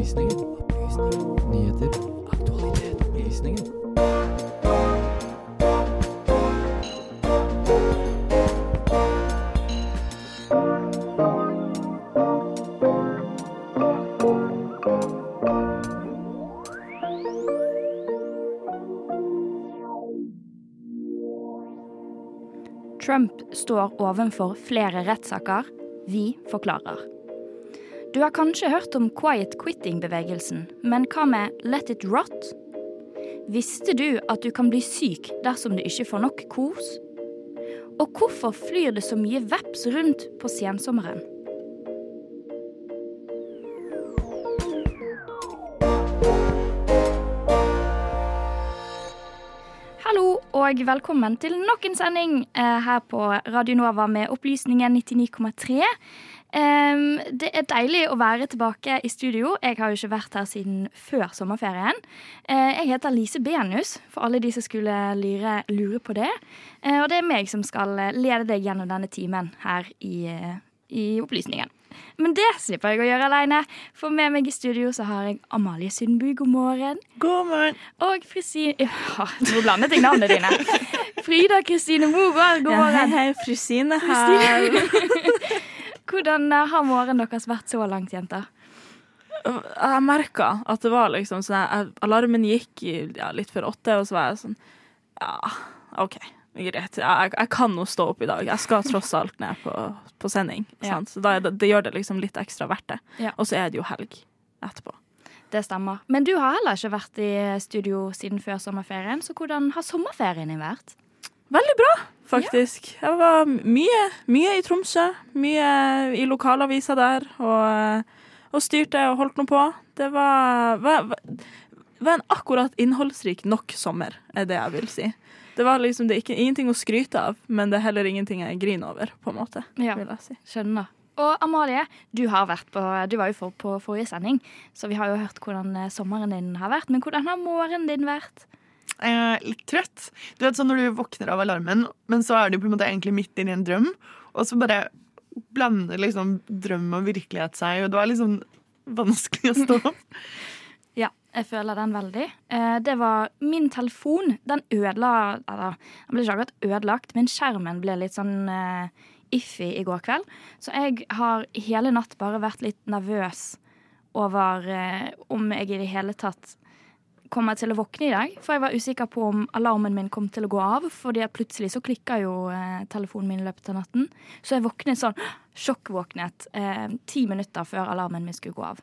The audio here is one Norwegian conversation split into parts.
Opplysningen. Opplysninger. Nyheter. Aktualitet. Opplysninger. Trump står ovenfor flere rettssaker. Vi forklarer. Du har kanskje hørt om quiet quitting-bevegelsen, men hva med let it rot? Visste du at du kan bli syk dersom du ikke får nok kos? Og hvorfor flyr det så mye veps rundt på sensommeren? Hallo og velkommen til nok en sending eh, her på Radio Nova med Opplysningen 99,3. Em, det er deilig å være tilbake i studio. Jeg har jo ikke vært her siden før sommerferien. Uh, jeg heter Lise Benus, for alle de som skulle lure, lure på det. Uh, og det er meg som skal eh, lede deg gjennom denne timen her i, uh, i Opplysningen. Men det slipper jeg å gjøre aleine, for med meg i studio så har jeg Amalie Sundby. god morgen. God morgen. Og frisyr... ja, Nå blandet jeg navnene dine. Frida Kristine Mogård, god Ja, hei, morgen. hei, Frusine her. Hvordan eh, har morgenen deres vært så langt, jenter? Jeg merka at det var liksom sånn jeg- Alarmen gikk i, ja, litt før åtte, og så var jeg sånn Ja, OK, greit. Jeg, jeg kan nå stå opp i dag. Jeg skal tross alt ned på, på sending. Ja. Sant? Så da det, det gjør det liksom litt ekstra verdt det. Ja. Og så er det jo helg etterpå. Det stemmer. Men du har heller ikke vært i studio siden før sommerferien, så hvordan har sommerferien din vært? Veldig bra, faktisk. Jeg var mye, mye i Tromsø. Mye i lokalavisa der. Og, og styrte og holdt noe på. Det var, var, var en akkurat innholdsrik nok sommer, er det jeg vil si. Det var liksom det er ikke, ingenting å skryte av, men det er heller ingenting jeg griner over, på en måte. Ja. vil jeg si. Skjønner. Og Amalie, du, på, du var jo for, på forrige sending, så vi har jo hørt hvordan eh, sommeren din har vært. Men hvordan har morgenen din vært? Eh, litt trøtt. Du vet sånn Når du våkner av alarmen, men så er du på en måte egentlig midt inne i en drøm, og så bare blander liksom drøm og virkelighet seg, og det var liksom vanskelig å stå opp. Ja, jeg føler den veldig. Eh, det var min telefon. Den ødela Eller, den ble ikke akkurat ødelagt, men skjermen ble litt sånn eh, iffy i går kveld. Så jeg har hele natt bare vært litt nervøs over eh, om jeg i det hele tatt kommer til å våkne i dag. For jeg var usikker på om alarmen min kom til å gå av, fordi plutselig så klikka jo eh, telefonen min i løpet av natten. Så jeg våknet sånn, sjokkvåknet eh, ti minutter før alarmen min skulle gå av.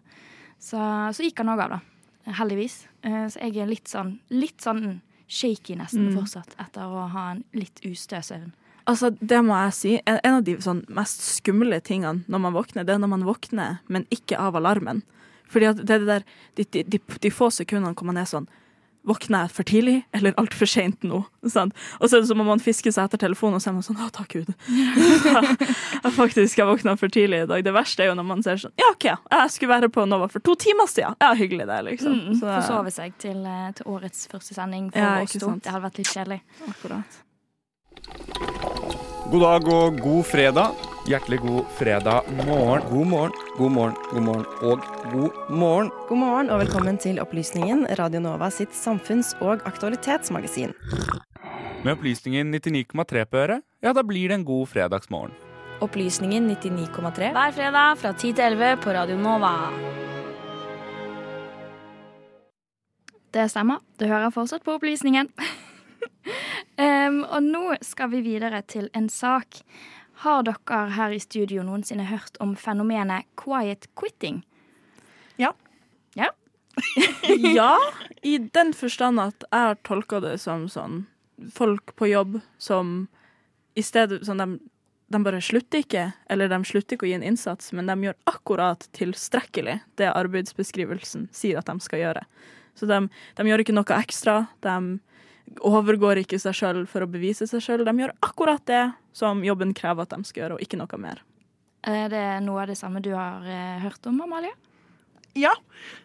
Så, så gikk han òg av, da. Heldigvis. Eh, så jeg er litt sånn, litt sånn shaky nesten fortsatt etter å ha en litt ustø søvn. Altså, det må jeg si. En, en av de sånn, mest skumle tingene når man våkner, det er når man våkner, men ikke av alarmen. Fordi at det er det der, de, de, de, de få sekundene hvor man er sånn Våkner jeg for tidlig, eller altfor seint nå? Sant? Og så er det som om man fisker seg etter telefonen, og så er man sånn Å, takk Gud. jeg faktisk jeg våkna for tidlig i dag. Det verste er jo når man ser sånn Ja, OK, jeg skulle være på Nova for to timer siden. Ja, hyggelig det, liksom. Mm, Så- Forsove seg til, eh, til årets første sending for Ja, oss to. Det hadde vært litt kjedelig. Akkurat. God dag og god fredag. Hjertelig god fredag morgen. God morgen, god morgen, god morgen og god morgen. God morgen og velkommen til Opplysningen, Radio Nova sitt samfunns- og aktualitetsmagasin. Med opplysningen 99,3 på øret, ja, da blir det en god fredagsmorgen. Opplysningen 99,3 hver fredag fra 10 til 11 på Radio Nova. Det stemmer. Du hører fortsatt på opplysningen. um, og nå skal vi videre til en sak. Har dere her i studio noensinne hørt om fenomenet quiet quitting? Ja. Ja? ja, i den forstand at jeg har tolka det som sånn folk på jobb som i stedet sånn de, de bare slutter ikke, eller de slutter ikke å gi en innsats, men de gjør akkurat tilstrekkelig det arbeidsbeskrivelsen sier at de skal gjøre. Så de, de gjør ikke noe ekstra. De overgår ikke seg sjøl for å bevise seg sjøl. De gjør akkurat det som jobben krever at de skal gjøre, og ikke noe mer. Er det noe av det samme du har eh, hørt om, Amalie? Ja.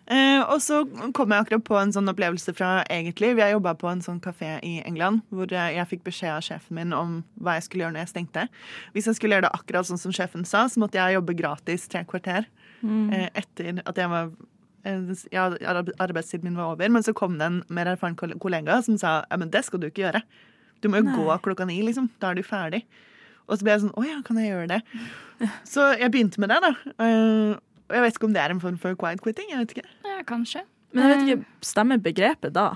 Eh, og så kom jeg akkurat på en sånn opplevelse fra egentlig. Vi har jobba på en sånn kafé i England hvor jeg, jeg fikk beskjed av sjefen min om hva jeg skulle gjøre når jeg stengte. Hvis jeg skulle gjøre det akkurat sånn som sjefen sa, så måtte jeg jobbe gratis tre kvarter eh, etter at jeg var eh, ja, arbeidstiden min var over, men så kom det en mer erfaren kollega som sa ja, men det skal du ikke gjøre. Du må jo Nei. gå klokka ni, liksom. Da er du ferdig. Og så ble jeg sånn å ja, kan jeg gjøre det? Så jeg begynte med det, da. Eh, Og jeg vet ikke om det er en form for quiet quitting. jeg vet ikke. Ja, kanskje. Men jeg vet ikke, stemmer begrepet da?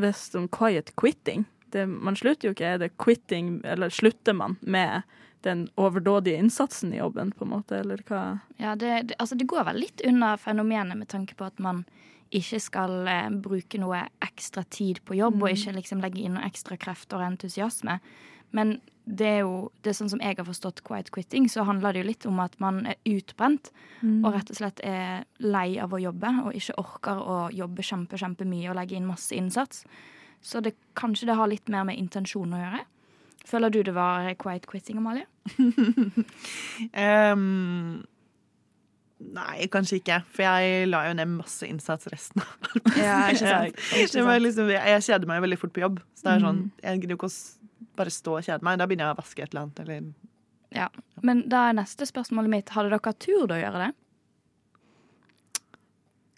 Hvis om quiet quitting? Det, man slutter jo ikke. Er det quitting, eller slutter man med den overdådige innsatsen i jobben, på en måte, eller hva? Ja, det, det, altså det går vel litt unna fenomenet med tanke på at man ikke skal eh, bruke noe ekstra tid på jobb, og ikke liksom legge inn noe ekstra krefter og entusiasme. Men det er jo det er sånn som jeg har forstått quiet quitting, så handler det jo litt om at man er utbrent og rett og slett er lei av å jobbe og ikke orker å jobbe kjempe, kjempe mye og legge inn masse innsats. Så det, kanskje det har litt mer med intensjon å gjøre. Føler du det var quiet quitting, Amalie? um, nei, kanskje ikke. For jeg la jo ned masse innsats resten av Ja, ikke sant? Det var liksom, jeg, jeg kjeder meg veldig fort på jobb. Så det er sånn, Jeg gidder jo ikke å bare stå og kjede meg. Da begynner jeg å vaske et eller annet. Eller Ja. Men da er neste spørsmålet mitt Hadde dere tur til å gjøre det?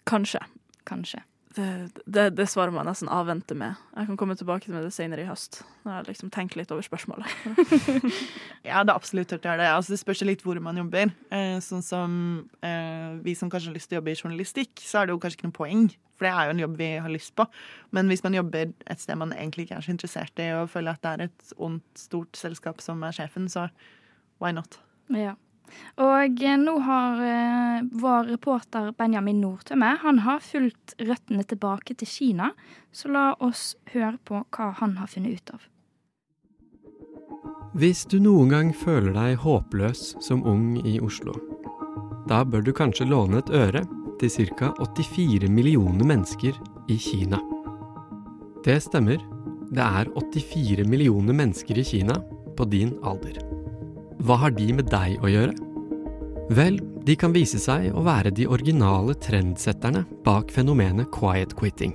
Kanskje. Kanskje. Det, det, det svaret må jeg nesten avvente med. Jeg kan komme tilbake med det senere i høst. Når jeg liksom tenker litt over spørsmålet. ja, det er absolutt tørt å gjøre det. Altså, det spørs litt hvor man jobber. Eh, sånn som eh, vi som kanskje har lyst til å jobbe i journalistikk, så er det jo kanskje ikke noe poeng. For det er jo en jobb vi har lyst på. Men hvis man jobber et sted man egentlig ikke er så interessert i, og føler at det er et ondt, stort selskap som er sjefen, så why not? Ja. Og eh, nå har eh, vår reporter Benjamin Nordtømme Han har fulgt røttene tilbake til Kina. Så la oss høre på hva han har funnet ut av. Hvis du noen gang føler deg håpløs som ung i Oslo, da bør du kanskje låne et øre til ca. 84 millioner mennesker i Kina. Det stemmer. Det er 84 millioner mennesker i Kina på din alder. Hva har de med deg å gjøre? Vel, de kan vise seg å være de originale trendsetterne bak fenomenet quiet quitting,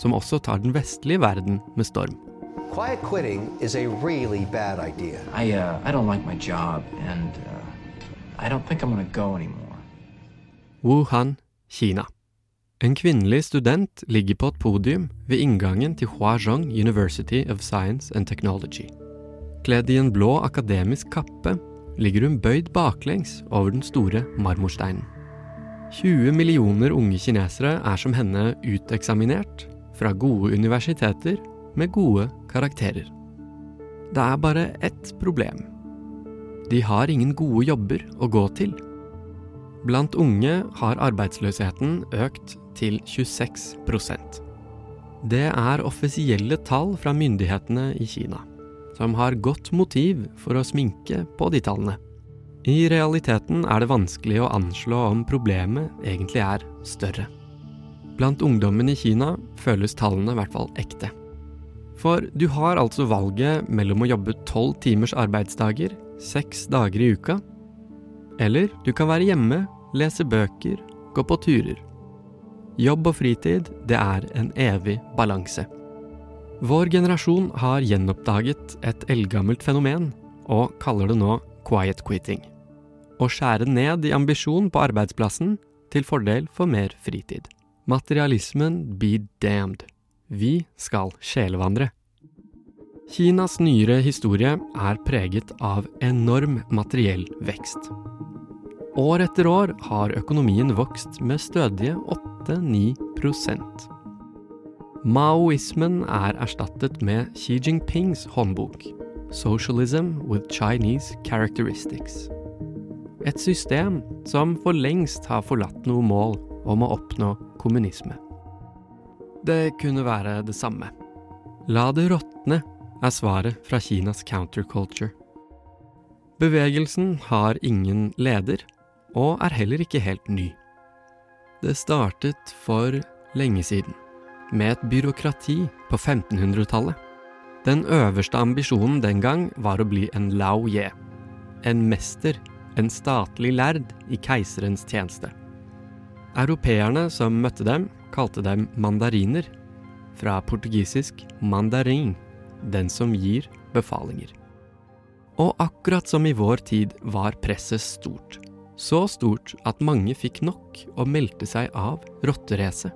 som også tar den vestlige verden med storm. Quiet quitting is a really bad idea. I, uh, I don't like my job, and uh, I don't think I'm gonna go anymore. Wuhan, Kina. En kvinnelig student ligger på et podium ved inngangen til Huazhong University of Science and Technology. Kledd i en blå akademisk kappe ligger hun bøyd baklengs over den store marmorsteinen. 20 millioner unge kinesere er som henne uteksaminert fra gode universiteter med gode karakterer. Det er bare ett problem. De har ingen gode jobber å gå til. Blant unge har arbeidsløsheten økt til 26% Det er offisielle tall fra myndighetene i Kina, som har godt motiv for å sminke på de tallene. I realiteten er det vanskelig å anslå om problemet egentlig er større. Blant ungdommen i Kina føles tallene i hvert fall ekte. For du har altså valget mellom å jobbe tolv timers arbeidsdager, seks dager i uka, eller du kan være hjemme, lese bøker, gå på turer. Jobb og fritid, det er en evig balanse. Vår generasjon har gjenoppdaget et eldgammelt fenomen, og kaller det nå quiet quitting. Å skjære ned i ambisjon på arbeidsplassen til fordel for mer fritid. Materialismen be damned. Vi skal sjelevandre. Kinas nyere historie er preget av enorm materiell vekst. År etter år har økonomien vokst med stødige 8-9 Maoismen er erstattet med Xi Jinpings håndbok, Socialism with Chinese Characteristics. Et system som for lengst har forlatt noe mål om å oppnå kommunisme. Det kunne være det samme. La det råtne, er svaret fra Kinas counterculture. Bevegelsen har ingen leder, og er heller ikke helt ny. Det startet for lenge siden, med et byråkrati på 1500-tallet. Den øverste ambisjonen den gang var å bli en lao ye, en mester, en statlig lærd i keiserens tjeneste. Europeerne som møtte dem, kalte dem mandariner, fra portugisisk mandarin, den som gir befalinger. Og akkurat som i vår tid var presset stort. Så stort at mange fikk nok og meldte seg av rotteracet.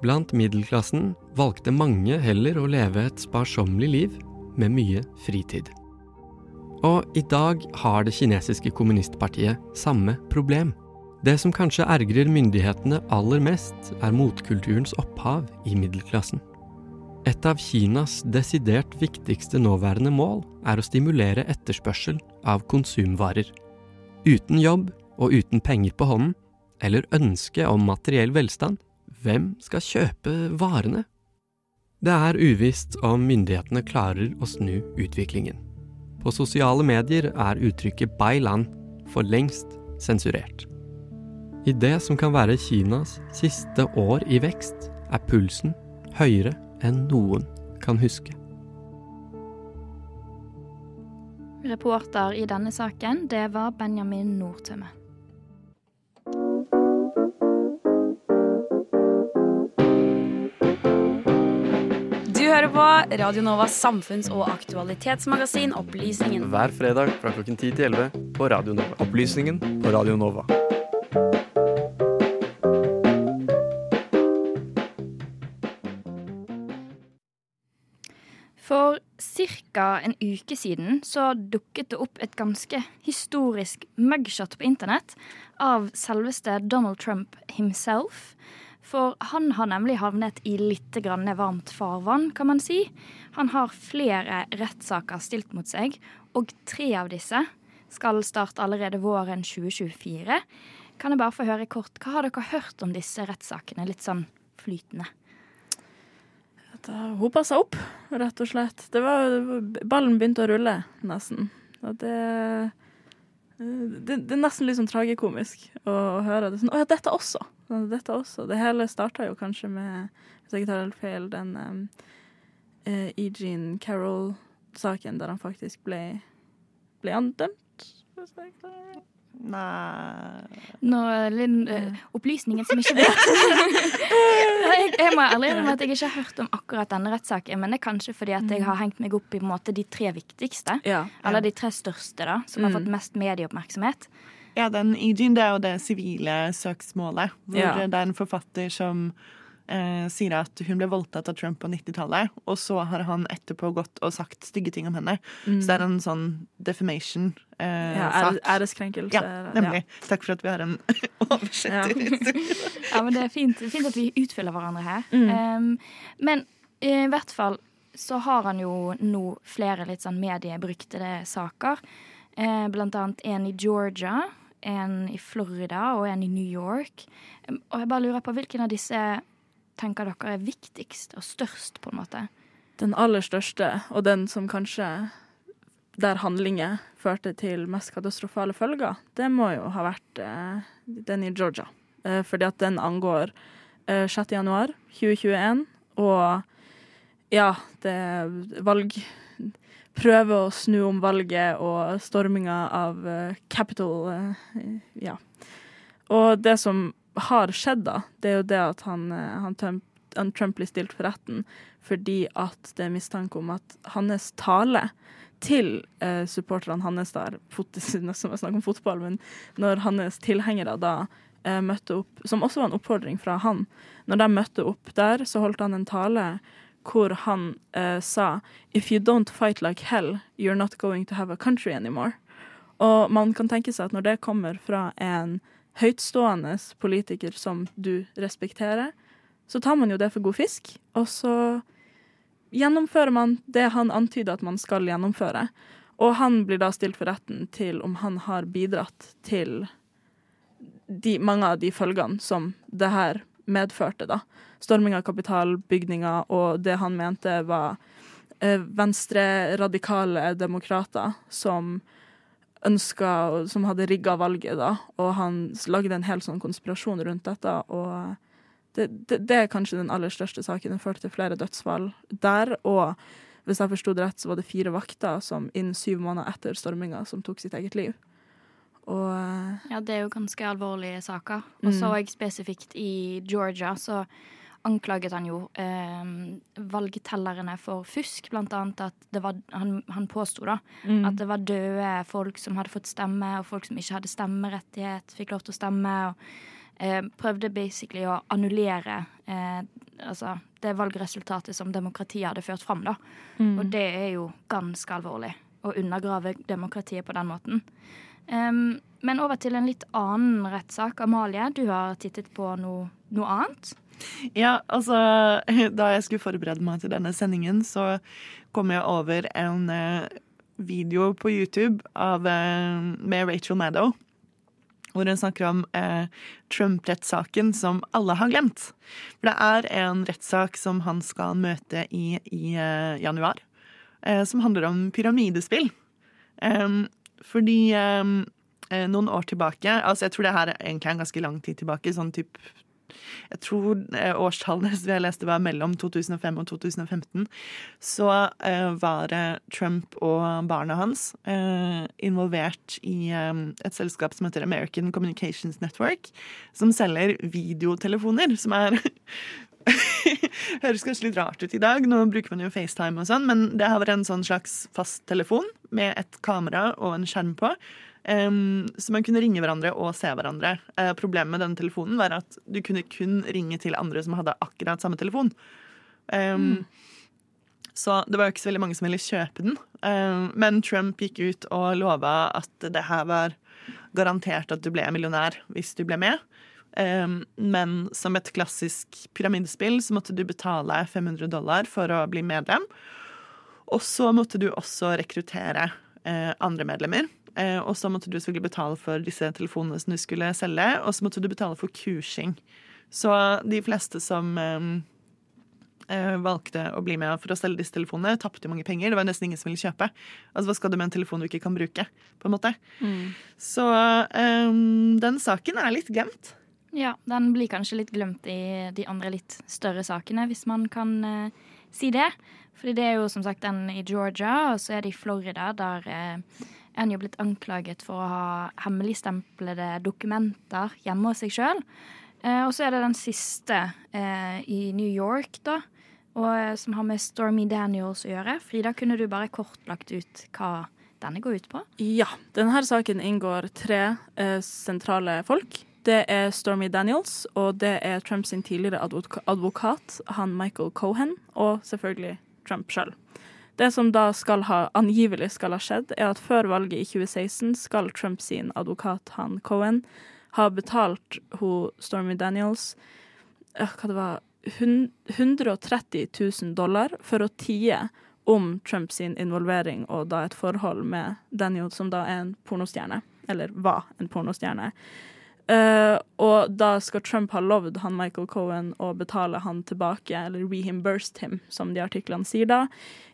Blant middelklassen valgte mange heller å leve et sparsommelig liv med mye fritid. Og i dag har det kinesiske kommunistpartiet samme problem. Det som kanskje ergrer myndighetene aller mest, er motkulturens opphav i middelklassen. Et av Kinas desidert viktigste nåværende mål er å stimulere etterspørsel av konsumvarer. Uten jobb og uten penger på hånden, eller ønske om materiell velstand, hvem skal kjøpe varene? Det er uvisst om myndighetene klarer å snu utviklingen. På sosiale medier er uttrykket 'bailan' for lengst sensurert. I det som kan være Kinas siste år i vekst, er pulsen høyere enn noen kan huske. Reporter i denne saken, det var Benjamin Nordtømme. Hører på Radio Novas samfunns- og aktualitetsmagasin Opplysningen. Hver fredag fra klokken 10 til 11 på Radio Nova. Opplysningen på Radio Nova. For ca. en uke siden så dukket det opp et ganske historisk mugshot på internett av selveste Donald Trump himself. For han har nemlig havnet i litt varmt farvann, kan man si. Han har flere rettssaker stilt mot seg, og tre av disse skal starte allerede våren 2024. Kan jeg bare få høre kort, Hva har dere hørt om disse rettssakene? Litt sånn flytende. Da hopa seg opp, rett og slett. Det var, ballen begynte å rulle, nesten. Og det, det, det er nesten litt sånn tragikomisk å, å høre det sånn Å ja, dette også. Dette også. Det hele starta jo kanskje med, hvis jeg ikke tar helt feil, den um, uh, Eugene Carroll-saken der han faktisk ble, ble andømt. Hvis jeg ikke Nei Nå, Linn, eh, opplysningen som ikke vet jeg, jeg må ærlig innrømme at jeg ikke har hørt om akkurat denne rettssaken, men det er kanskje fordi at jeg har hengt meg opp i måte, de tre viktigste. Ja. Eller de tre største, da, som har Mm. fått mest medieoppmerksomhet. Ja, den Eugene, det er jo det sivile søksmålet. Hvor Ja. det er en forfatter som eh, sier at hun ble voldtatt av Trump på 90-tallet, og så har han etterpå gått og sagt stygge ting om henne. Mm. Så det er en sånn defamation-sak. Ja, ære- æreskrenkelse. Ja, nemlig. Takk for at vi har en oversetter. Ja, men det er fint, fint at vi utfyller hverandre her. Mm. Um, men eh, i hvert fall så har han jo nå flere litt sånn mediebryktede saker. Eh, blant annet en i Georgia, en i Florida og en i New York. Um, og jeg bare lurer på hvilken av disse tenker dere er viktigst og størst, på en måte? Den aller største, og den som kanskje der handlinger førte til mest katastrofale følger, det må jo ha vært eh, den i Georgia. Eh, fordi at den angår eh, 6. januar 2021, og ja, det er valg Prøve å snu om valget og storminga av eh, Capitol. eh, ja. Og det som har skjedd, da, det er jo det at han, eh, han, Trump, han Trump blir stilt for retten fordi at det er mistanke om at hans tale til eh, supporterne hans der Nesten snakker om fotball, men når hans tilhengere da eh, møtte opp, som også var en oppfordring fra han, når de møtte opp der, så holdt han en tale hvor han eh, sa If you don't fight like hell, you're not going to have a country anymore. Og man kan tenke seg at når det kommer fra en høytstående politiker som du respekterer, så tar man jo det for god fisk, og så gjennomfører man det han antyder at man skal gjennomføre. Og han blir da stilt for retten til om han har bidratt til de, mange av de følgene som det her medførte, da. Storming av kapitalbygninger og det han mente var eh, venstre-radikale demokrater som ønska Som hadde rigga valget, da. Og han lagde en hel sånn konspirasjon rundt dette. Og det, det, det er kanskje den aller største saken. Den førte til flere dødsfall der. Og hvis jeg forsto det rett, så var det fire vakter som innen syv måneder etter storminga som tok sitt eget liv. Og Ja, det er jo ganske alvorlige saker. Og så Mm. spesifikt i Georgia, så anklaget han jo eh, valgtellerne for fusk. Blant annet at det var Han, han påsto da Mm. at det var døde folk som hadde fått stemme, og folk som ikke hadde stemmerettighet, fikk lov til å stemme. og eh, Prøvde basically å annullere eh, altså det valgresultatet som demokratiet hadde ført fram. da. Mm. Og det er jo ganske alvorlig. Å undergrave demokratiet på den måten. Um, men over til en litt annen rettssak. Amalie, du har tittet på noe, noe annet? Ja, altså Da jeg skulle forberede meg til denne sendingen, så kom jeg over en eh, video på YouTube av, eh, med Rachel Maddow. Hvor hun snakker om eh, Trump-rettssaken som alle har glemt. For det er en rettssak som han skal møte i, i eh, januar. Eh, som handler om pyramidespill. Fordi eh, noen år tilbake Altså, jeg tror det her er en ganske lang tid tilbake. Sånn typ jeg tror eh, årstallene som jeg leste var mellom 2005 og 2015, så eh, var Trump og barna hans eh, involvert i et selskap som heter American Communications Network, som selger videotelefoner, som er Høres kanskje litt rart ut i dag, nå bruker man jo FaceTime og sånn, men det har vært en sånn slags fast telefon med et kamera og en skjerm på. Så man kunne ringe hverandre og se hverandre. Eh, problemet med denne telefonen var at du kunne kun ringe til andre som hadde akkurat samme telefon. Um, Så det var jo ikke så veldig mange som ville kjøpe den. Men Trump gikk ut og lova at det her var garantert at du ble millionær hvis du ble med. Men som et klassisk pyramidespill så måtte du betale 500 dollar for å bli medlem. Og så måtte du også rekruttere eh, andre medlemmer. Eh, og så måtte du selvfølgelig betale for disse telefonene som du skulle selge, og så måtte du betale for kursing. Så de fleste som eh, eh, valgte å bli med for å selge disse telefonene, tapte mange penger. Det var nesten ingen som ville kjøpe. Altså, Hva skal du med en telefon du ikke kan bruke? på en måte? Mm. Så eh, den saken er litt glemt. Ja, den blir kanskje litt glemt i de andre litt større sakene, hvis man kan eh, si det. Fordi det er jo som sagt den i Georgia, og så er det i Florida, der eh, er han jo blitt anklaget for å ha hemmeligstemplede dokumenter hjemme hos seg sjøl. Eh, og så er det den siste eh, i New York, da, og, eh, som har med Stormy Daniels å gjøre. Frida, kunne du bare kort lagt ut hva denne går ut på? Ja. Denne saken inngår tre eh, sentrale folk. Det er Stormy Daniels, og det er Trumps tidligere advokat, han Michael Cohen, og selvfølgelig Trump sjøl. Det som da skal ha, angivelig skal ha skjedd, er at før valget i 2016 skal Trump sin advokat, han Cohen, ha betalt hun Stormy Daniels hva det var, 130 000 dollar for å tie om Trump sin involvering og da et forhold med Daniel, som da er en pornostjerne. Eller var en pornostjerne. Eh, og da skal Trump ha lovd han Michael Cohen å betale han tilbake, eller reimbursed him, som de artiklene sier da,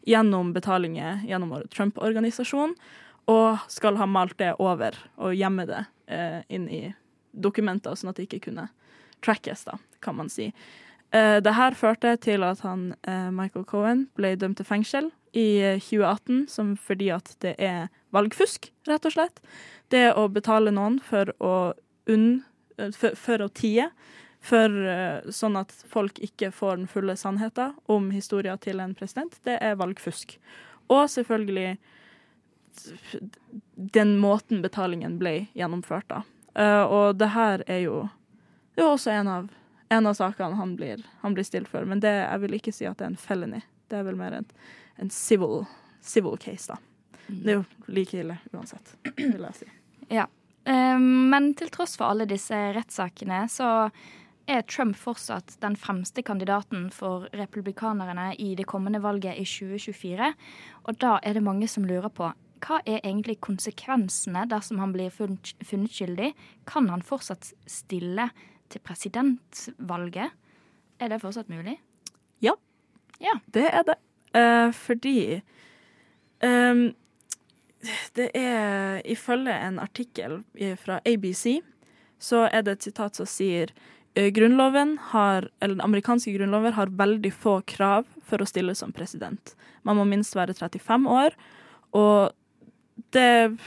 gjennom betalinger gjennom Trump-organisasjon, og skal ha malt det over og gjemme det uh, inn i dokumenter, sånn at det ikke kunne trackes, da, kan man si. Uh, det her førte til at han, Michael Cohen ble dømt til fengsel i eh, 2018 som fordi at det er valgfusk, rett og slett. Det å betale noen for å, unn, eh, for, å tie, for, eh, sånn at folk ikke får den fulle sannheten om historien til en president, det er valgfusk. Og selvfølgelig den måten betalingen ble gjennomført da. Eh, og det her er jo, det er også en av, en av sakene han blir, han blir stilt for, men det, jeg vil ikke si at det er en felony. Det er vel mer en, en civil, civil case, da. Det er jo like ille uansett, vil jeg si. Ja. Eh, men til tross for alle disse rettssakene, så er Trump fortsatt den fremste kandidaten for republikanerne i det kommende valget i 2024. Og da er det mange som lurer på hva er egentlig konsekvensene dersom han blir funnet, skyldig? Kan han fortsatt stille til presidentvalget? Er det fortsatt mulig? Ja. Ja. Det er det. Eh, fordi ehm, det er ifølge en artikkel fra ABC, så er det et sitat som sier eh, Grunnloven har, eller Den amerikanske grunnloven har veldig få krav for å stille som president. Man må minst være 35 år, og det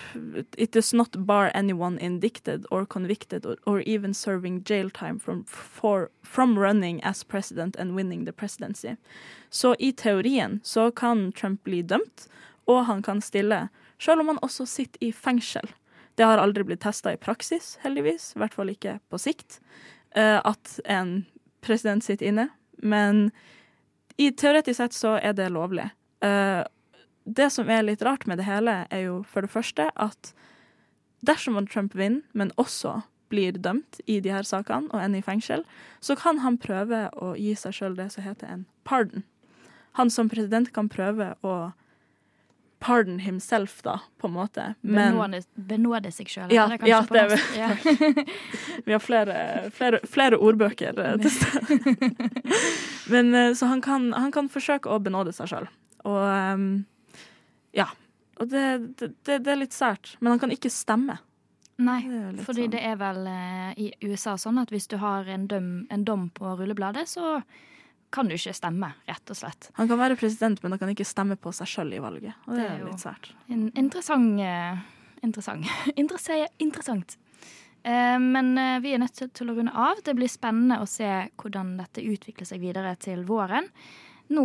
It does not bar anyone indicted or convicted or, or even serving jail time from, for, from running as president and winning the presidency. Så i teorien så kan Trump bli dømt, og han kan stille, selv om man også sitter i fengsel. Det har aldri blitt testa i praksis, heldigvis, i hvert fall ikke på sikt, eh, at en president sitter inne. Men i teoretisk sett så er det lovlig. Eh, det som er litt rart med det hele, er jo for det første at dersom Trump vinner, men også blir dømt i de her sakene og ender i fengsel, så kan han prøve å gi seg sjøl det som heter en pardon. Han som president kan prøve å pardon himself, da, på en måte. Men Benåde, benåde seg sjøl. Ja, det ja, det er. Ja. vi har flere, flere, flere ordbøker eh, til stede. Men eh, så han kan, han kan forsøke å benåde seg sjøl. Og ehm, ja. Og det, det, det, er litt sært. Men han kan ikke stemme. Nei, Det fordi sånn. det er vel eh, i USA sånn at hvis du har en, døm, en dom på rullebladet, så kan du ikke stemme, rett og slett. Han kan være president, men han kan ikke stemme på seg sjøl i valget. Og det, Det er er jo- litt svært. En interessant eh, Interessant. Interessant. Eh, men eh, vi er nødt til- å runde av. Det blir spennende å se hvordan dette utvikler seg videre til våren. Nå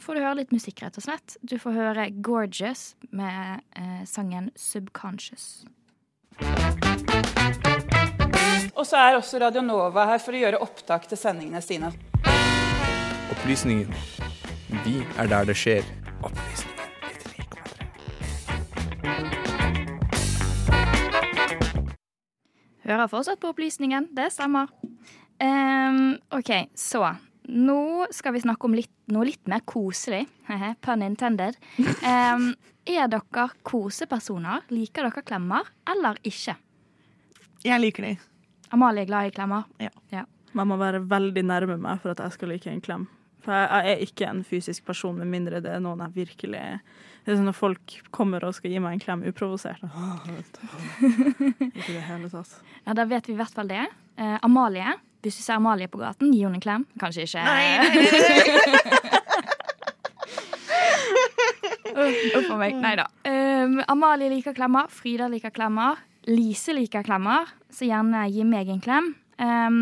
får du høre litt musikk, rett og slett. Du får høre 'Gorgeous' med eh, sangen 'Subconscious'. Og så er også Radio Nova her for å gjøre opptak til sendingene sine. Opplysningen. Vi er der det skjer. Opplysningen. Hører fortsatt på opplysningen. Det stemmer. Um, OK, så nå skal vi snakke om litt, noe litt mer koselig. Pun intended. Um, er dere kosepersoner? Liker dere klemmer, eller ikke? Jeg liker de. Amalie er glad i klemmer. Ja. Man må være veldig nærme meg for at jeg skal like en klem. For jeg, er ikke en fysisk person, med mindre det er noen jeg virkelig Det er sånn når folk kommer og skal gi meg en klem uprovosert. Ikke i det hele tatt. Ja, Da vet vi i hvert fall det. Eh, Amalie, hvis du ser Amalie på gaten, gi henne en klem. Kanskje ikke Uff a meg. Nei da. Um, Amalie liker klemmer. Frida liker klemmer. Lise liker klemmer, så gjerne gi meg en klem. Um,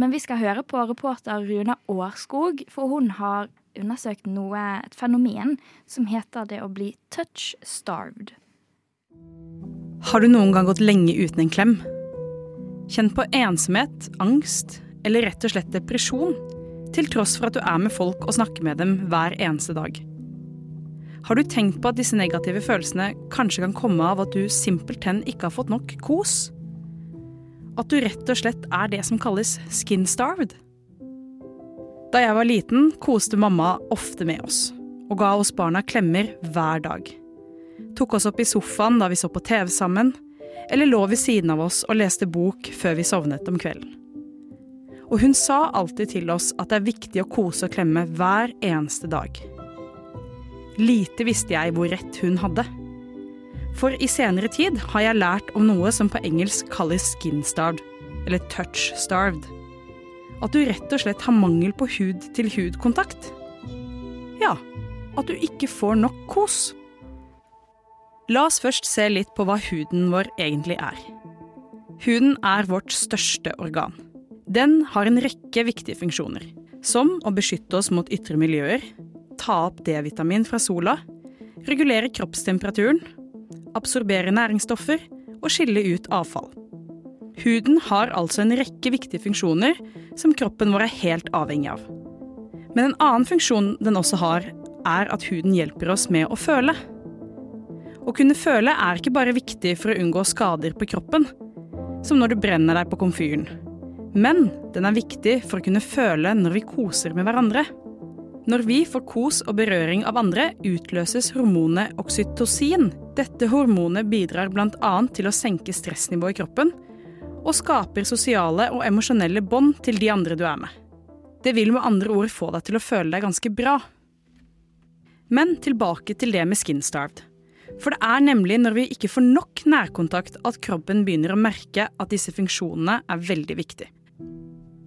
men vi skal høre på reporter Runa Årskog, for hun har undersøkt noe, et fenomen som heter det å bli touch-starved. Har du noen gang gått lenge uten en klem? Kjenn på ensomhet, angst eller rett og slett depresjon, til tross for at du er med folk og snakker med dem hver eneste dag. Har du tenkt på at disse negative følelsene kanskje kan komme av at du simpelthen ikke har fått nok kos? At du rett og slett er det som kalles skin-starved? Da jeg var liten, koste mamma ofte med oss, og ga oss barna klemmer hver dag. Tok oss opp i sofaen da vi så på TV sammen, eller lå ved siden av oss og leste bok før vi sovnet om kvelden. Og hun sa alltid til oss at det er viktig å kose og klemme hver eneste dag. Lite visste jeg hvor rett hun hadde. For i senere tid har jeg lært om noe som på engelsk kalles skin-starved, eller touch-starved. At du rett og slett har mangel på hud-til-hud-kontakt. Ja, at du ikke får nok kos. La oss først se litt på hva huden vår egentlig er. Huden er vårt største organ. Den har en rekke viktige funksjoner, som å beskytte oss mot ytre miljøer, ta opp D-vitamin fra sola, regulere kroppstemperaturen, absorbere næringsstoffer og skille ut avfall. Huden har altså en rekke viktige funksjoner som kroppen vår er helt avhengig av. Men en annen funksjon den også har, er at huden hjelper oss med å føle. Å kunne føle er ikke bare viktig for å unngå skader på kroppen, som når du brenner deg på komfyren. Men den er viktig for å kunne føle når vi koser med hverandre. Når vi får kos og berøring av andre, utløses hormonet oksytocin. Dette hormonet bidrar bl.a. til å senke stressnivået i kroppen, og skaper sosiale og emosjonelle bånd til de andre du er med. Det vil med andre ord få deg til å føle deg ganske bra. Men tilbake til det med skin-starved. For det er nemlig når vi ikke får nok nærkontakt at kroppen begynner å merke at disse funksjonene er veldig viktige.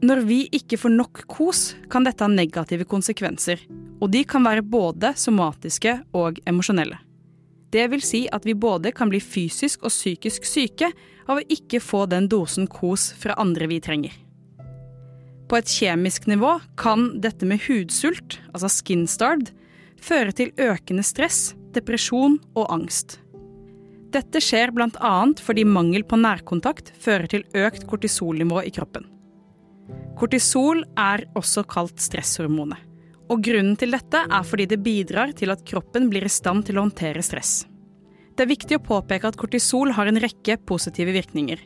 Når vi ikke får nok kos, kan dette ha negative konsekvenser, og de kan være både somatiske og emosjonelle. Det vil si at vi både kan bli fysisk og psykisk syke av å ikke få den dosen kos fra andre vi trenger. På et kjemisk nivå kan dette med hudsult, altså skin starved, føre til økende stress, depresjon og angst. Dette skjer bl.a. fordi mangel på nærkontakt fører til økt kortisolnivå i kroppen. Kortisol er også kalt stresshormonet. Og grunnen til dette er fordi det bidrar til at kroppen blir i stand til å håndtere stress. Det er viktig å påpeke at kortisol har en rekke positive virkninger.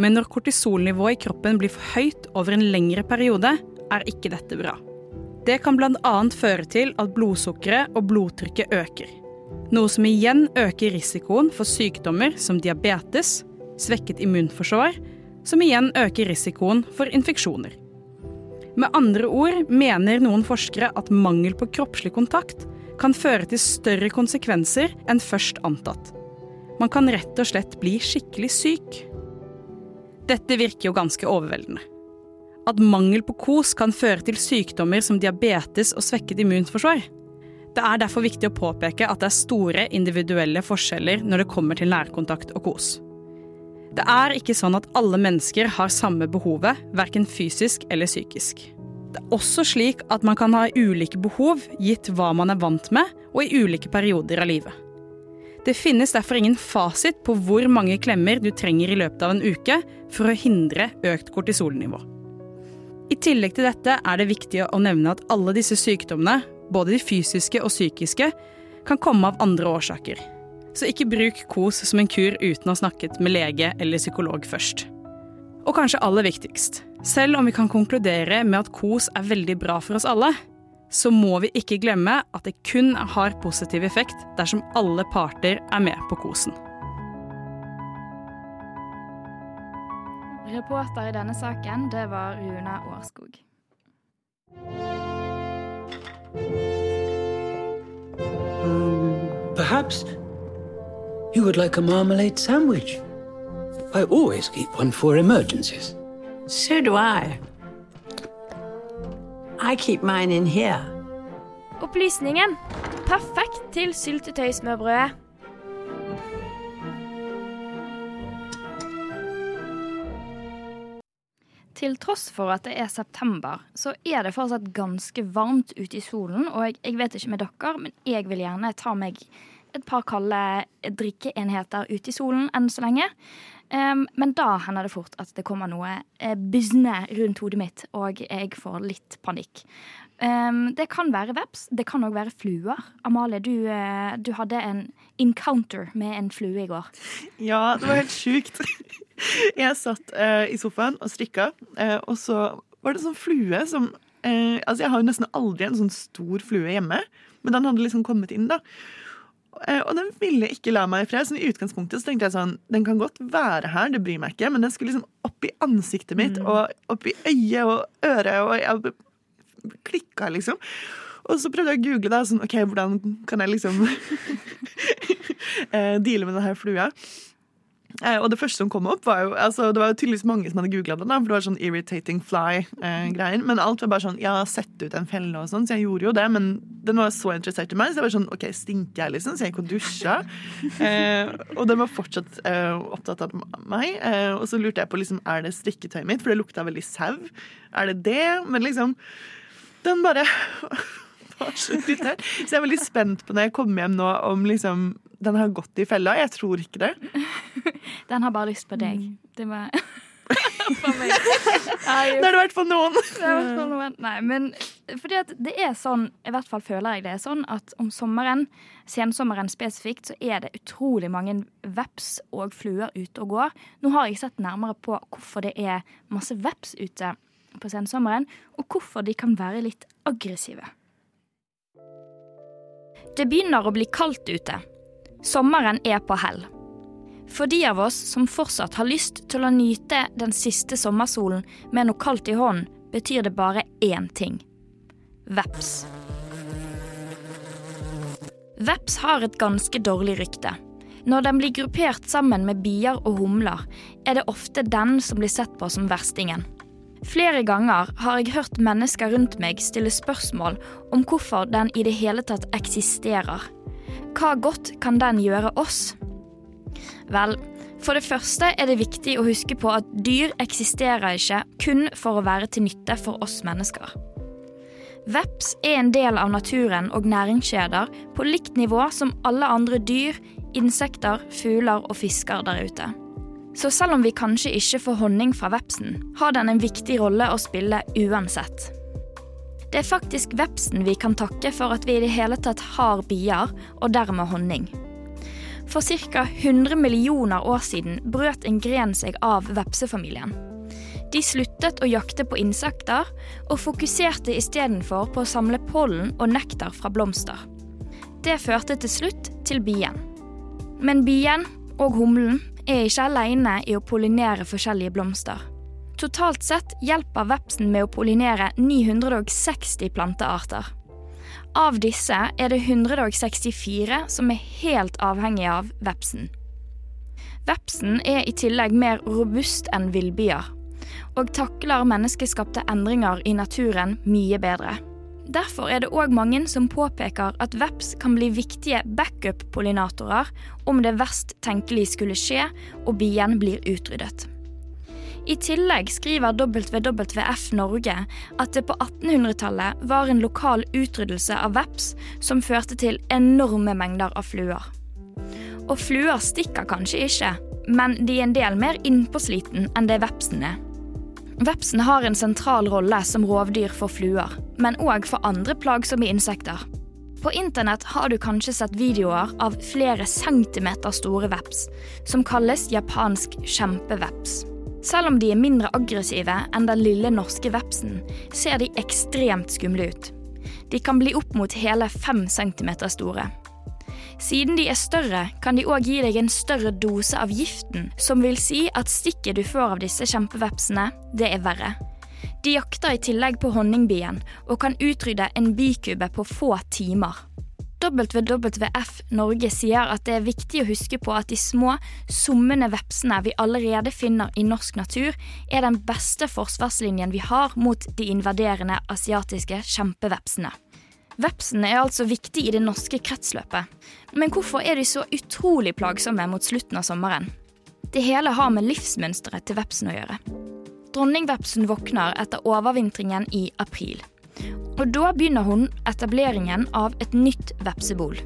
Men når kortisolnivået i kroppen blir for høyt over en lengre periode, er ikke dette bra. Det kan bl.a. føre til at blodsukkeret og blodtrykket øker. Noe som igjen øker risikoen for sykdommer som diabetes, svekket immunforsvar, som igjen øker risikoen for infeksjoner. Med andre ord mener noen forskere at mangel på kroppslig kontakt kan føre til større konsekvenser enn først antatt. Man kan rett og slett bli skikkelig syk. Dette virker jo ganske overveldende. At mangel på kos kan føre til sykdommer som diabetes og svekket immunforsvar. Det er derfor viktig å påpeke at det er store individuelle forskjeller når det kommer til nærkontakt og kos. Det er ikke sånn at alle mennesker har samme behovet, verken fysisk eller psykisk. Det er også slik at man kan ha ulike behov gitt hva man er vant med, og i ulike perioder av livet. Det finnes derfor ingen fasit på hvor mange klemmer du trenger i løpet av en uke for å hindre økt kortisolnivå. I tillegg til dette er det viktig å nevne at alle disse sykdommene, både de fysiske og psykiske, kan komme av andre årsaker. Så ikke bruk kos som en kur uten å ha snakket med lege eller psykolog først. Og kanskje aller viktigst, selv om vi kan konkludere med at kos er veldig bra for oss alle, så må vi ikke glemme at det kun har positiv effekt dersom alle parter er med på kosen. Reporter i denne saken, det var Runa Årskog. Um, perhaps you would like a marmalade sandwich. I always keep one for emergencies. So do I. I keep mine in here. Opplysningen. Perfekt til syltetøysmørbrødet. Til tross for at det er september, så er det fortsatt ganske varmt ute i solen. Og jeg, jeg vet ikke med dere, men jeg vil gjerne ta meg et par kalde drikkeenheter ute i solen enn så lenge. Um, men da hender det fort at det kommer noe uh, business rundt hodet mitt, og jeg får litt panikk. Um, det kan være veps, det kan òg være fluer. Amalie, du, uh, du, hadde en encounter med en flue i går. Ja, det var helt sjukt. Jeg satt uh, i sofaen og strikka, og så var det sånn flue som Altså, jeg har jo nesten aldri en sånn stor flue hjemme, men den hadde liksom kommet inn, da. Og den ville ikke la meg i fred. Så i utgangspunktet så tenkte jeg sånn Den kan godt være her, det bryr meg ikke, men den skulle liksom opp i ansiktet mitt mm. og opp i øyet og øret, og jeg klikka, liksom. Og så prøvde jeg å google da, sånn, OK, hvordan kan jeg liksom deale med denne flua. Eh, og det første som kom opp, var jo altså, Det var jo tydeligvis mange som hadde googla det. da, For det var sånn irritating fly-greier. Eh, men alt var bare sånn Ja, sett ut en felle og sånn. Så jeg gjorde jo det. Men den var så interessert i meg, så jeg var sånn OK, stinker jeg, liksom? Så jeg gikk og dusja. Eh, og den var fortsatt eh, opptatt av meg. Eh, og så lurte jeg på liksom, er det strikketøyet mitt, for det lukta veldig sau. Er det det? Men liksom Den bare var så irritert. Så jeg er veldig spent på når jeg kommer hjem nå, om liksom den har gått i fella. Jeg tror ikke det. Den har bare lyst på deg. Mm. Det var Da er det i hvert fall noen. Det i hvert fall noen. Nei, men fordi at det er sånn, i hvert fall føler jeg det er sånn, at om sommeren, sensommeren spesifikt, så er det utrolig mange veps og fluer ute og går. Nå har jeg sett nærmere på hvorfor det er masse veps ute på sensommeren, og hvorfor de kan være litt aggressive. Det begynner å bli kaldt ute. Sommeren er på hell. For de av oss som fortsatt har lyst til å nyte den siste sommersolen med noe kaldt i hånden, betyr det bare én ting veps. Veps har et ganske dårlig rykte. Når den blir gruppert sammen med bier og humler, er det ofte den som blir sett på som verstingen. Flere ganger har jeg hørt mennesker rundt meg stille spørsmål om hvorfor den i det hele tatt eksisterer. hva godt kan den gjøre oss? Vel, for det første er det viktig å huske på at dyr eksisterer ikke kun for å være til nytte for oss mennesker. Veps er en del av naturen og næringskjeder på likt nivå som alle andre dyr, insekter, fugler og fisker der ute. Så selv om vi kanskje ikke får honning fra vepsen, har den en viktig rolle å spille uansett. Det er faktisk vepsen vi kan takke for at vi i det hele tatt har bier, og dermed honning. For ca. 100 millioner år siden brøt en gren seg av vepsefamilien. De sluttet å jakte på insekter, og fokuserte istedenfor på å samle pollen og nektar fra blomster. Det førte til slutt til bien. Men bien og humlen er ikke alene i å pollinere forskjellige blomster. Totalt sett hjelper vepsen med å pollinere 960 plantearter. Av disse er det 164 som er helt avhengige av vepsen. Vepsen er i tillegg mer robust enn villbier, og takler menneskeskapte endringer i naturen mye bedre. Derfor er det òg mange som påpeker at veps kan bli viktige backup-pollinatorer om det verst tenkelig skulle skje og bien blir utryddet. I tillegg skriver WWF Norge at det på 1800-tallet var en lokal utryddelse av veps som førte til enorme mengder av fluer. Og fluer stikker kanskje ikke, men de er en del mer innpåsliten enn det vepsen er. Vepsen har en sentral rolle som rovdyr for fluer, men òg for andre plagsomme insekter. På internett har du kanskje sett videoer av flere centimeter store veps, som kalles japansk kjempeveps. Selv om de er mindre aggressive enn den lille norske vepsen, ser de ekstremt skumle ut. De kan bli opp mot hele fem centimeter store. Siden de er større, kan de òg gi deg en større dose av giften, som vil si at stikket du får av disse kjempevepsene, det er verre. De jakter i tillegg på honningbien og kan utrydde en bikube på få timer. WWF Norge sier at det er viktig å huske på at de små, summende vepsene vi allerede finner i norsk natur, er den beste forsvarslinjen vi har mot de invaderende asiatiske kjempevepsene. Vepsene er altså viktig i det norske kretsløpet. Men hvorfor er de så utrolig plagsomme mot slutten av sommeren? Det hele har med livsmønsteret til vepsen å gjøre. Dronningvepsen våkner etter overvintringen i april. Og da begynner hun etableringen av et nytt vepsebol.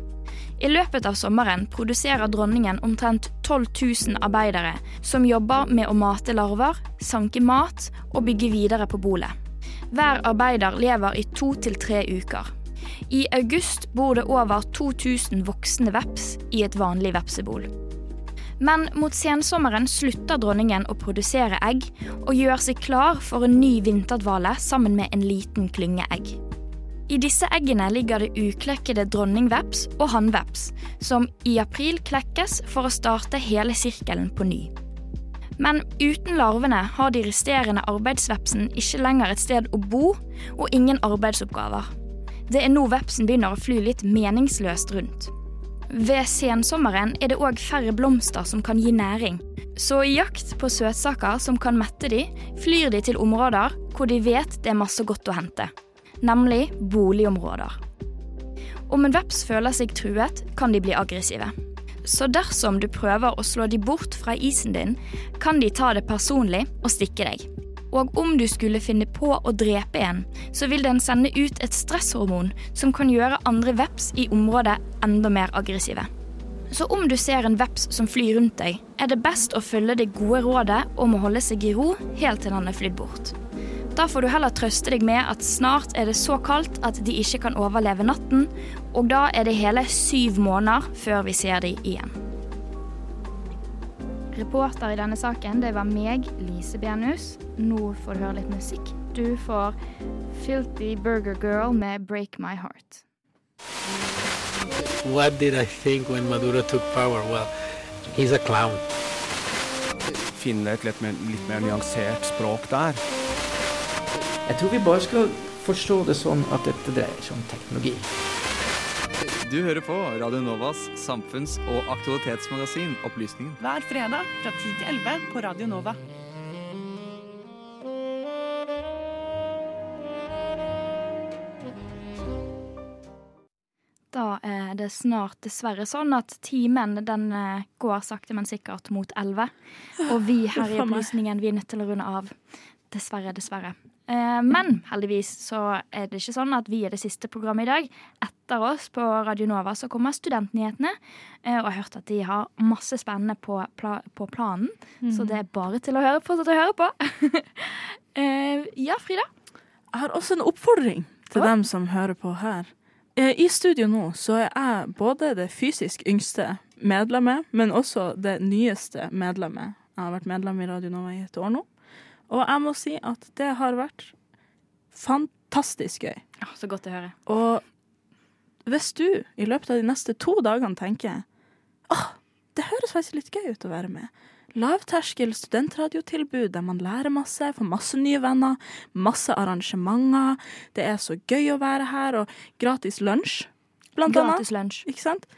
I løpet av sommeren produserer dronningen omtrent 12 000 arbeidere som jobber med å mate larver, sanke mat og bygge videre på bolet. Hver arbeider lever i to til tre uker. I august bor det over 2000 voksne veps i et vanlig vepsebol. Men mot sensommeren slutter dronningen å produsere egg, og gjør seg klar for en ny vinterdvale sammen med en liten klynge egg. I disse eggene ligger det uklekkede dronningveps og hannveps, som i april klekkes for å starte hele sirkelen på ny. Men uten larvene har de resterende arbeidsvepsen ikke lenger et sted å bo og ingen arbeidsoppgaver. Det er nå vepsen begynner å fly litt meningsløst rundt. Ved sensommeren er det òg færre blomster som kan gi næring. Så i jakt på søtsaker som kan mette de, flyr de til områder hvor de vet det er masse godt å hente. Nemlig boligområder. Om en veps føler seg truet, kan de bli aggressive. Så dersom du prøver å slå de bort fra isen din, kan de ta det personlig og stikke deg. Og om du skulle finne på å drepe en, så vil den sende ut et stresshormon som kan gjøre andre veps i området enda mer aggressive. Så om du ser en veps som flyr rundt deg, er det best å følge det gode rådet om å holde seg i ro helt til den er flydd bort. Da får du heller trøste deg med at snart er det så kaldt at de ikke kan overleve natten, og da er det hele syv måneder før vi ser de igjen. Reporter i denne saken, det var meg, Lise Benus. Nå får du høre litt musikk. Du får Filthy Burger Girl med Break My Heart. What did I think when Maduro took power? Well, he's a clown. Finne et litt mer, litt mer nyansert språk der. Jeg tror vi bare skal forstå det sånn at dette dreier seg om teknologi. Du hører på Radio Novas samfunns- og aktualitetsmagasin Opplysningen. Hver fredag fra 10 til 11 på Radio Nova. Da er det snart dessverre sånn at timen den eh, går sakte, men sikkert mot elleve. Og vi her i. Opplysningen vi er nødt til å runde av. Dessverre, dessverre. Eh, Men heldigvis så er det ikke sånn at vi er det siste programmet i dag. Etter oss på Radio Nova så kommer Studentnyhetene. eh, Og jeg har hørt at de har masse spennende på, pla på planen. Så Mhm. det er bare til å høre, fortsette å høre på. Eh, Ja, Frida? Jeg har også en oppfordring til dem som hører på her. Eh, I studio nå så er jeg både det fysisk yngste medlemmet, men også det nyeste medlemmet. Jeg har vært medlem i Radio Nova i et år nå. Og jeg må si at det har vært fantastisk gøy. Ja, Så godt å høre. Og hvis du i løpet av de neste to dagene tenker åh, det høres faktisk litt gøy ut å være med. Lavterskel studentradiotilbud der man lærer masse, får masse nye venner, masse arrangementer. Det er så gøy å være her, og gratis lunsj, blant Gratis annet. lunsj. Ikke sant?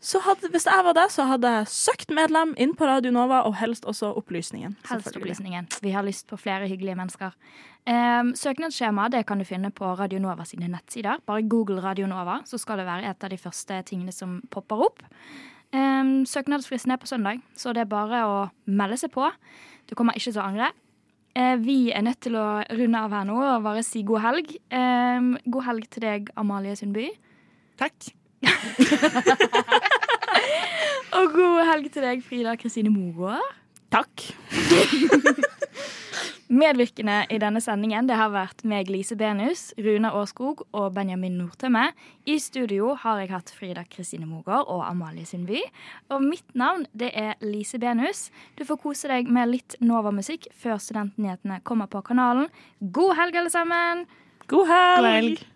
Så hadde, hvis jeg var det, så hadde jeg søkt medlem inn på Radio Nova, og helst også Opplysningen. Helst opplysningen. Vi har lyst på flere hyggelige mennesker. Um, søknadsskjema det kan du finne på Radio Nova sine nettsider. Bare google Radio Nova, så skal det være et av de første tingene som popper opp. Um, søknadsfristen er på søndag, så det er bare å melde seg på. Du kommer ikke til å angre. Uh, vi er nødt til å runde av her nå og bare si god helg. Um, god helg til deg, Amalie Sundby. Takk. og god helg til deg, Frida Kristine Mogård. Takk. Medvirkende i denne sendingen det har vært meg, Lise Benus, Runa Aaskog og Benjamin Nordtømme. I studio har jeg hatt Frida Kristine Mogård og Amalie Sundby. Og mitt navn det er Lise Benus. Du får kose deg med litt Nova-musikk før studentnyhetene kommer på kanalen. God helg, alle sammen! God helg! God helg.